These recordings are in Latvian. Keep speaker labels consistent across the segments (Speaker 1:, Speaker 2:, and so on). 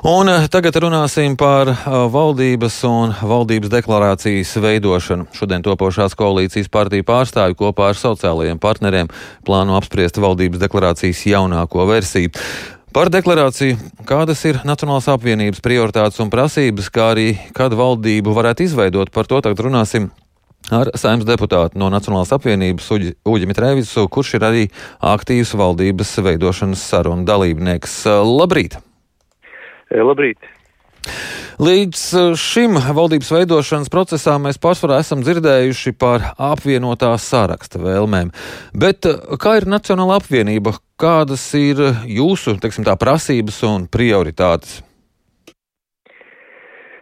Speaker 1: Un eh, tagad runāsim par eh, valdības un valdības deklarācijas veidošanu. Šodien topošās koalīcijas partiju pārstāvju kopā ar sociālajiem partneriem plāno apspriest valdības deklarācijas jaunāko versiju. Par deklarāciju, kādas ir Nacionālās apvienības prioritātes un prasības, kā arī kad valdību varētu izveidot, par to tagad runāsim ar saimnes deputātu no Nacionālās apvienības Uģi, Uģi Mitrēvicu, kurš ir arī aktīvs valdības veidošanas sarunu dalībnieks. Labrīt!
Speaker 2: Labrīt!
Speaker 1: Līdz šim valdības veidošanas procesā mēs pārsvarā esam dzirdējuši par apvienotā saraksta vēlmēm. Bet kā ir Nacionāla apvienība? Kādas ir jūsu teiksim, tā, prasības un prioritātes?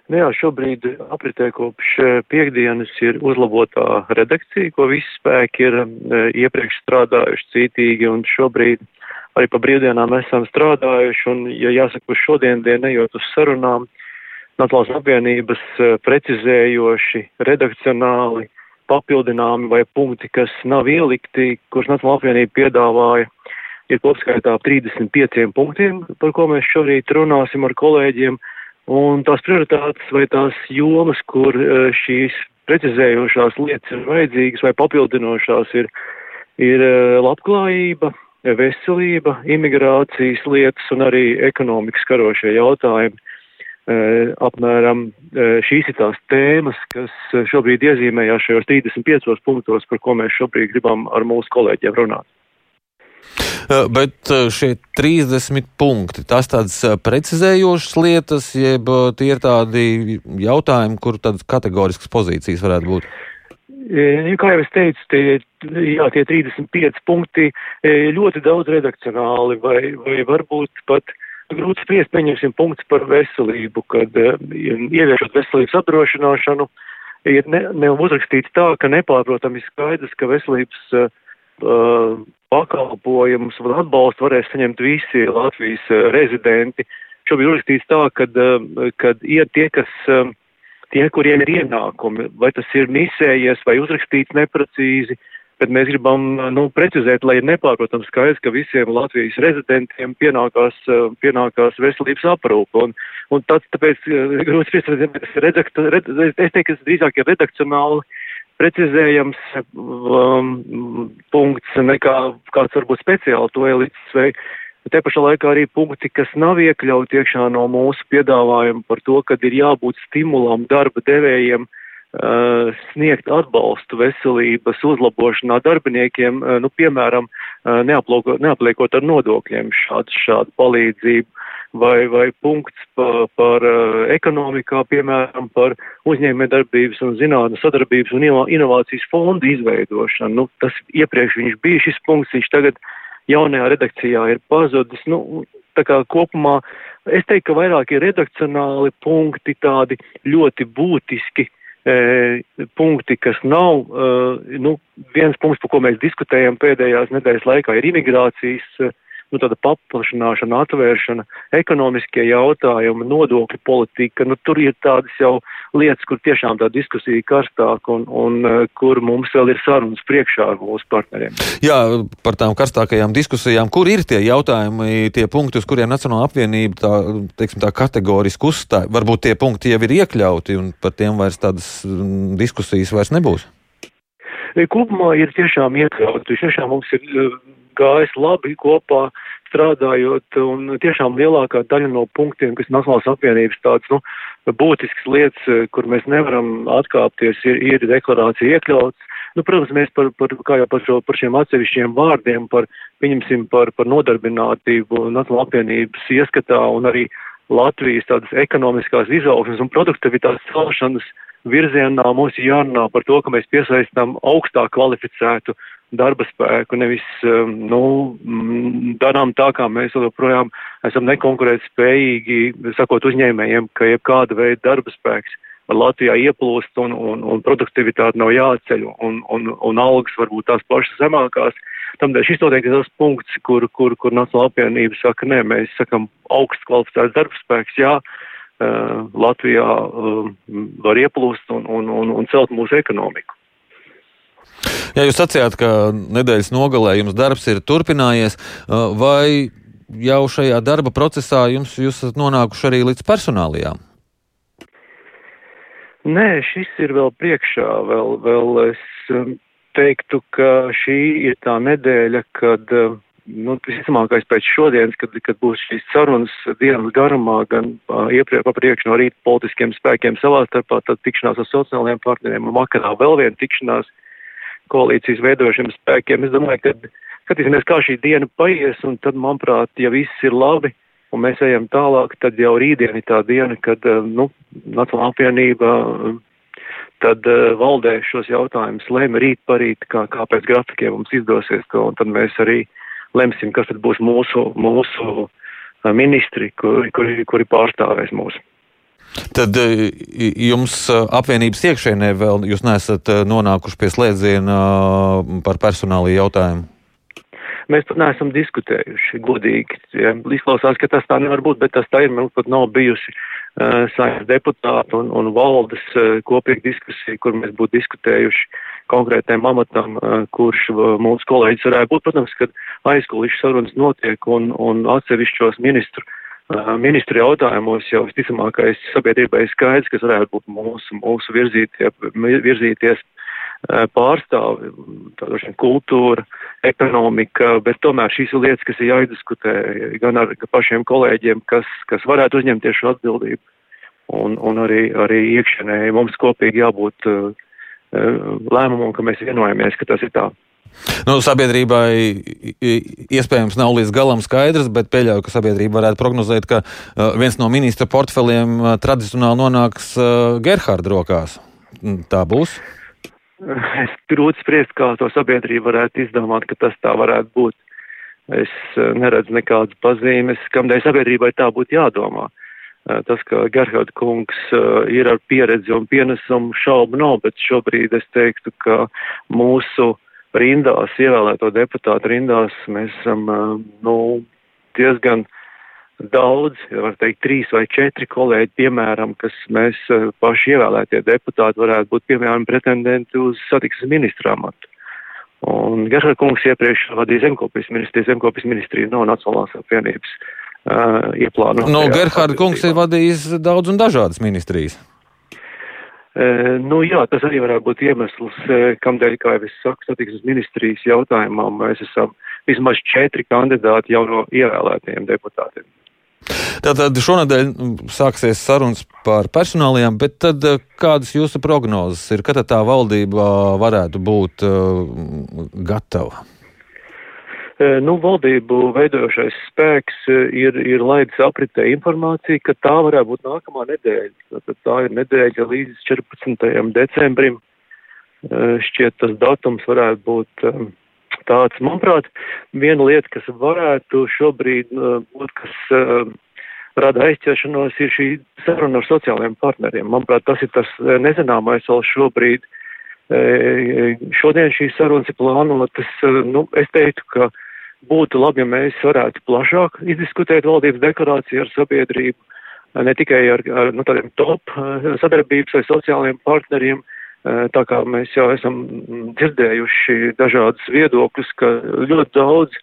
Speaker 2: Nu jā, šobrīd apritē kopš piekdienas ir uzlabotā redakcija, ko visi spēki ir iepriekš strādājuši cītīgi, un šobrīd arī pa brīvdienām esam strādājuši, un, ja jāsaka, uz šodien dienu ejot uz sarunām, Nacionālās apvienības eh, precizējoši, redakcionāli, papildināmi vai punkti, kas nav ielikti, kurus Nacionālā apvienība piedāvāja, ir kopskaitā 35 punktiem, par ko mēs šorīt runāsim ar kolēģiem, un tās prioritātes vai tās jomas, kur eh, šīs precizējošās lietas ir vajadzīgas vai papildinošās, ir, ir eh, labklājība, veselība, imigrācijas lietas un arī ekonomikas karošie jautājumi. Uh, apmēram uh, šīs ir tās tēmas, kas šobrīd iezīmējās šajos 35 punktos, par ko mēs šobrīd gribam ar mūsu kolēģiem runāt.
Speaker 1: Bet šie 30 punkti, tas tādas precizējošas lietas, jeb tie ir tādi jautājumi, kur tādas kategoriskas pozīcijas varētu būt?
Speaker 2: Nu, kā jau es teicu, tie, jā, tie 35 punkti ļoti daudz redakcionāli vai, vai varbūt pat grūti spriest, pieņemsim punkts par veselību, kad ieviešot veselības apdrošināšanu, ir ne, ne uzrakstīts tā, ka nepārprotami skaidrs, ka veselības uh, pakalpojumus un atbalstu varēs saņemt visi Latvijas rezidenti. Šobrīd uzrakstīts tā, uh, kad ir tie, kas tie, kuriem ir ienākumi, vai tas ir misējies vai uzrakstīts neprecīzi, bet mēs gribam nu, precizēt, lai ir nepārprotams skaidrs, ka visiem Latvijas rezidentiem pienākās, pienākās veselības aprūpa. Un, un tāds, tāpēc grūti ir redakt, red, es teiktu, ka drīzāk ir redakcionāli precizējams um, punkts nekā kāds varbūt speciāli to elites vai Te pašā laikā arī punkti, kas nav iekļauti iekšā no mūsu piedāvājuma par to, ka ir jābūt stimulam darba devējiem uh, sniegt atbalstu veselības uzlabošanā darbiniekiem, uh, nu, piemēram, uh, neapliekot ar nodokļiem šādu, šādu palīdzību, vai, vai punkts pa, par uh, ekonomikā, piemēram, par uzņēmējdarbības un zinātnes sadarbības un inovācijas fondu izveidošanu. Nu, tas iepriekš viņš bija šis punkts, viņš tagad jaunajā redakcijā ir pazudis. Nu, tā kā kopumā es teiktu, ka vairāk ir redakcionāli punkti, tādi ļoti būtiski e, punkti, kas nav, e, nu, viens punkts, par ko mēs diskutējam pēdējās nedēļas laikā, ir imigrācijas. E, nu, tāda paplašināšana, atvēršana, ekonomiskie jautājumi, nodokļu politika, nu, tur ir tādas jau lietas, kur tiešām tā diskusija karstāk un, un uh, kur mums vēl ir sarunas priekšā ar mūsu partneriem.
Speaker 1: Jā, par tām karstākajām diskusijām, kur ir tie jautājumi, tie punkti, uz kuriem Nacionāla apvienība tā, teiksim, tā kategoriski uzstāja, varbūt tie punkti jau ir iekļauti un par tiem vairs tādas mm, diskusijas vairs nebūs?
Speaker 2: Kopumā ir tiešām iekļauti, tiešām mums ir gājis labi kopā strādājot, un tiešām lielākā daļa no punktiem, kas Nacionālās apvienības tāds, nu, būtisks lietas, kur mēs nevaram atkāpties, ir, ir deklarācija iekļauts. Nu, protams, mēs par, par, kā jau par, šo, par šiem atsevišķiem vārdiem, par, pieņemsim, par, par nodarbinātību Nacionālā apvienības ieskatā un arī Latvijas tādas ekonomiskās izaugsmes un produktivitātes celšanas virzienā mums jārunā par to, ka mēs piesaistām augstāk kvalificētu darba spēku, nevis um, nu, darām tā, kā mēs joprojām esam nekonkurēt spējīgi, sakot uzņēmējiem, ka jebkāda veida darba spēks Latvijā ieplūst un, un, un produktivitāte nav jāceļ un, un, un algas varbūt tās pašas zemākās. Tamdēļ šis noteikti ir tas punkts, kur, kur, kur Nacionāla apvienība saka, nē, mēs sakam augsts kvalificēts darbspēks, jā, uh, Latvijā uh, var ieplūst un, un, un, un celt mūsu ekonomiku.
Speaker 1: Jā, jūs sacījāt, ka nedēļas nogalē jums darbs ir turpinājies, vai jau šajā darba procesā jums jūs esat nonākuši arī līdz personālijām?
Speaker 2: Nē, šis ir vēl priekšā. Vēl, vēl es teiktu, ka šī ir tā nedēļa, kad nu, visticamākais pēc šodienas, kad, kad būs šīs sarunas dienas garumā, gan iepriekš no rīta politiskiem spēkiem savā starpā, tad tikšanās ar sociālajiem partneriem un vakarā vēl viena tikšanās koalīcijas veidošiem spēkiem. Es domāju, ka skatīsimies, kā šī diena paies, un tad, manuprāt, ja viss ir labi, un mēs ejam tālāk, tad jau rītdien ir tā diena, kad, nu, Nacionālā apvienība tad uh, valdē šos jautājumus lēma rīt parīt, kā, kā pēc grafikiem mums izdosies to, un tad mēs arī lemsim, kas tad būs mūsu, mūsu ministri, kuri, kuri, kuri pārstāvēs mūsu.
Speaker 1: Tad jums apvienības iekšēnē vēl jūs neesat nonākuši pie slēdziena par personālu jautājumu?
Speaker 2: Mēs pat neesam diskutējuši, godīgi. Izklausās, ka tas tā nevar būt, bet tas tā ir. Mums pat nav bijusi uh, saimnes deputāta un, un valdes uh, kopīga diskusija, kur mēs būtu diskutējuši konkrētiem amatam, uh, kurš uh, mūsu kolēģis varētu būt. Protams, kad aizkulisku sarunas notiek un, un atsevišķos ministru uh, ministru jautājumos jau visticamākais sabiedrībai skaidrs, kas varētu būt mūsu, mūsu virzītie, virzīties pārstāvi, tāda kultūra, ekonomika, bet tomēr šīs ir lietas, kas ir jāizdiskutē gan ar pašiem kolēģiem, kas, kas varētu uzņemties šo atbildību. Un, un arī, arī iekšienē mums kopīgi jābūt uh, lēmumam, ka mēs vienojamies, ka tas ir tā.
Speaker 1: Nu, sabiedrībai iespējams nav līdz galam skaidrs, bet pieļauju, ka sabiedrība varētu prognozēt, ka uh, viens no ministra portfeliem uh, tradicionāli nonāks uh, Gerharda rokās. Tā būs?
Speaker 2: Es grūti spriest, kā to sabiedrība varētu izdomāt, ka tas tā varētu būt. Es neredzu nekādas pazīmes, kamdēļ sabiedrībai tā būtu jādomā. Tas, ka Gerhard kungs ir ar pieredzi un pienesumu šaubu nav, bet šobrīd es teiktu, ka mūsu rindās, ievēlēto deputātu rindās, mēs esam, nu, diezgan daudz, var teikt, trīs vai četri kolēģi, piemēram, kas mēs paši ievēlētie deputāti varētu būt, piemēram, pretendenti uz satiksmes ministra amatu. Un Gerhard kungs iepriekš vadīja zemkopijas ministriju, zemkopijas ministrija nav Nacionālās apvienības uh, ieplānota.
Speaker 1: Nu, Gerhard kungs ir vadījis daudz un dažādas ministrijas.
Speaker 2: Nu jā, tas arī varētu būt iemesls, kamdēļ, kā jau es saku, satiksmes ministrijas jautājumā mēs esam vismaz četri kandidāti jau no ievēlētajiem deputātiem.
Speaker 1: Tātad šonadēļ sāksies sarunas par personālajām, bet tad kādas jūsu prognozes ir, kad tā valdība varētu būt uh, gatava?
Speaker 2: Eh, nu, valdību veidojošais spēks ir, ir laidis apritē informāciju, ka tā varētu būt nākamā nedēļa. Tātad tā ir nedēļa līdz 14. decembrim. Šķiet, tas datums varētu būt tāds. Manuprāt, viena lieta, kas varētu šobrīd būt, kas rada aizķeršanos, ir šī saruna ar sociālajiem partneriem. Manuprāt, tas ir tas nezināmais vēl šobrīd. Šodien šīs sarunas ir plānotas, nu, es teiktu, ka būtu labi, ja mēs varētu plašāk izdiskutēt valdības deklarāciju ar sabiedrību, ne tikai ar, ar nu, tādiem top sadarbības vai sociālajiem partneriem, uh, Tā kā mēs jau esam dzirdējuši dažādus viedokļus, ka ļoti daudz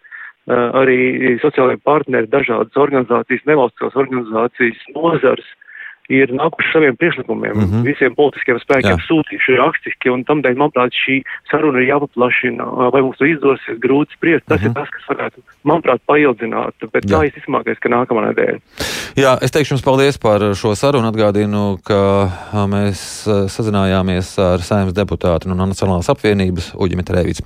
Speaker 2: arī sociālajie partneri, dažādas organizācijas, nevalstiskās organizācijas, nozars ir nākuši saviem priekšlikumiem, mm -hmm. visiem politiskiem spēkiem Jā. sūtījuši rakstiski, un tamdēļ, manuprāt, šī saruna ir jāpaplašina, vai mums to izdosies grūti spriest. Tas mm -hmm. ir tas, kas varētu, manuprāt, paildzināt, bet Jā. tā ir vismākais, ka nākamā nedēļa.
Speaker 1: Jā, es teikšu jums paldies par šo sarunu. Atgādinu, ka mēs sazinājāmies ar saimnes deputātu no Nacionālās apvienības Uģi Mitrēvicu.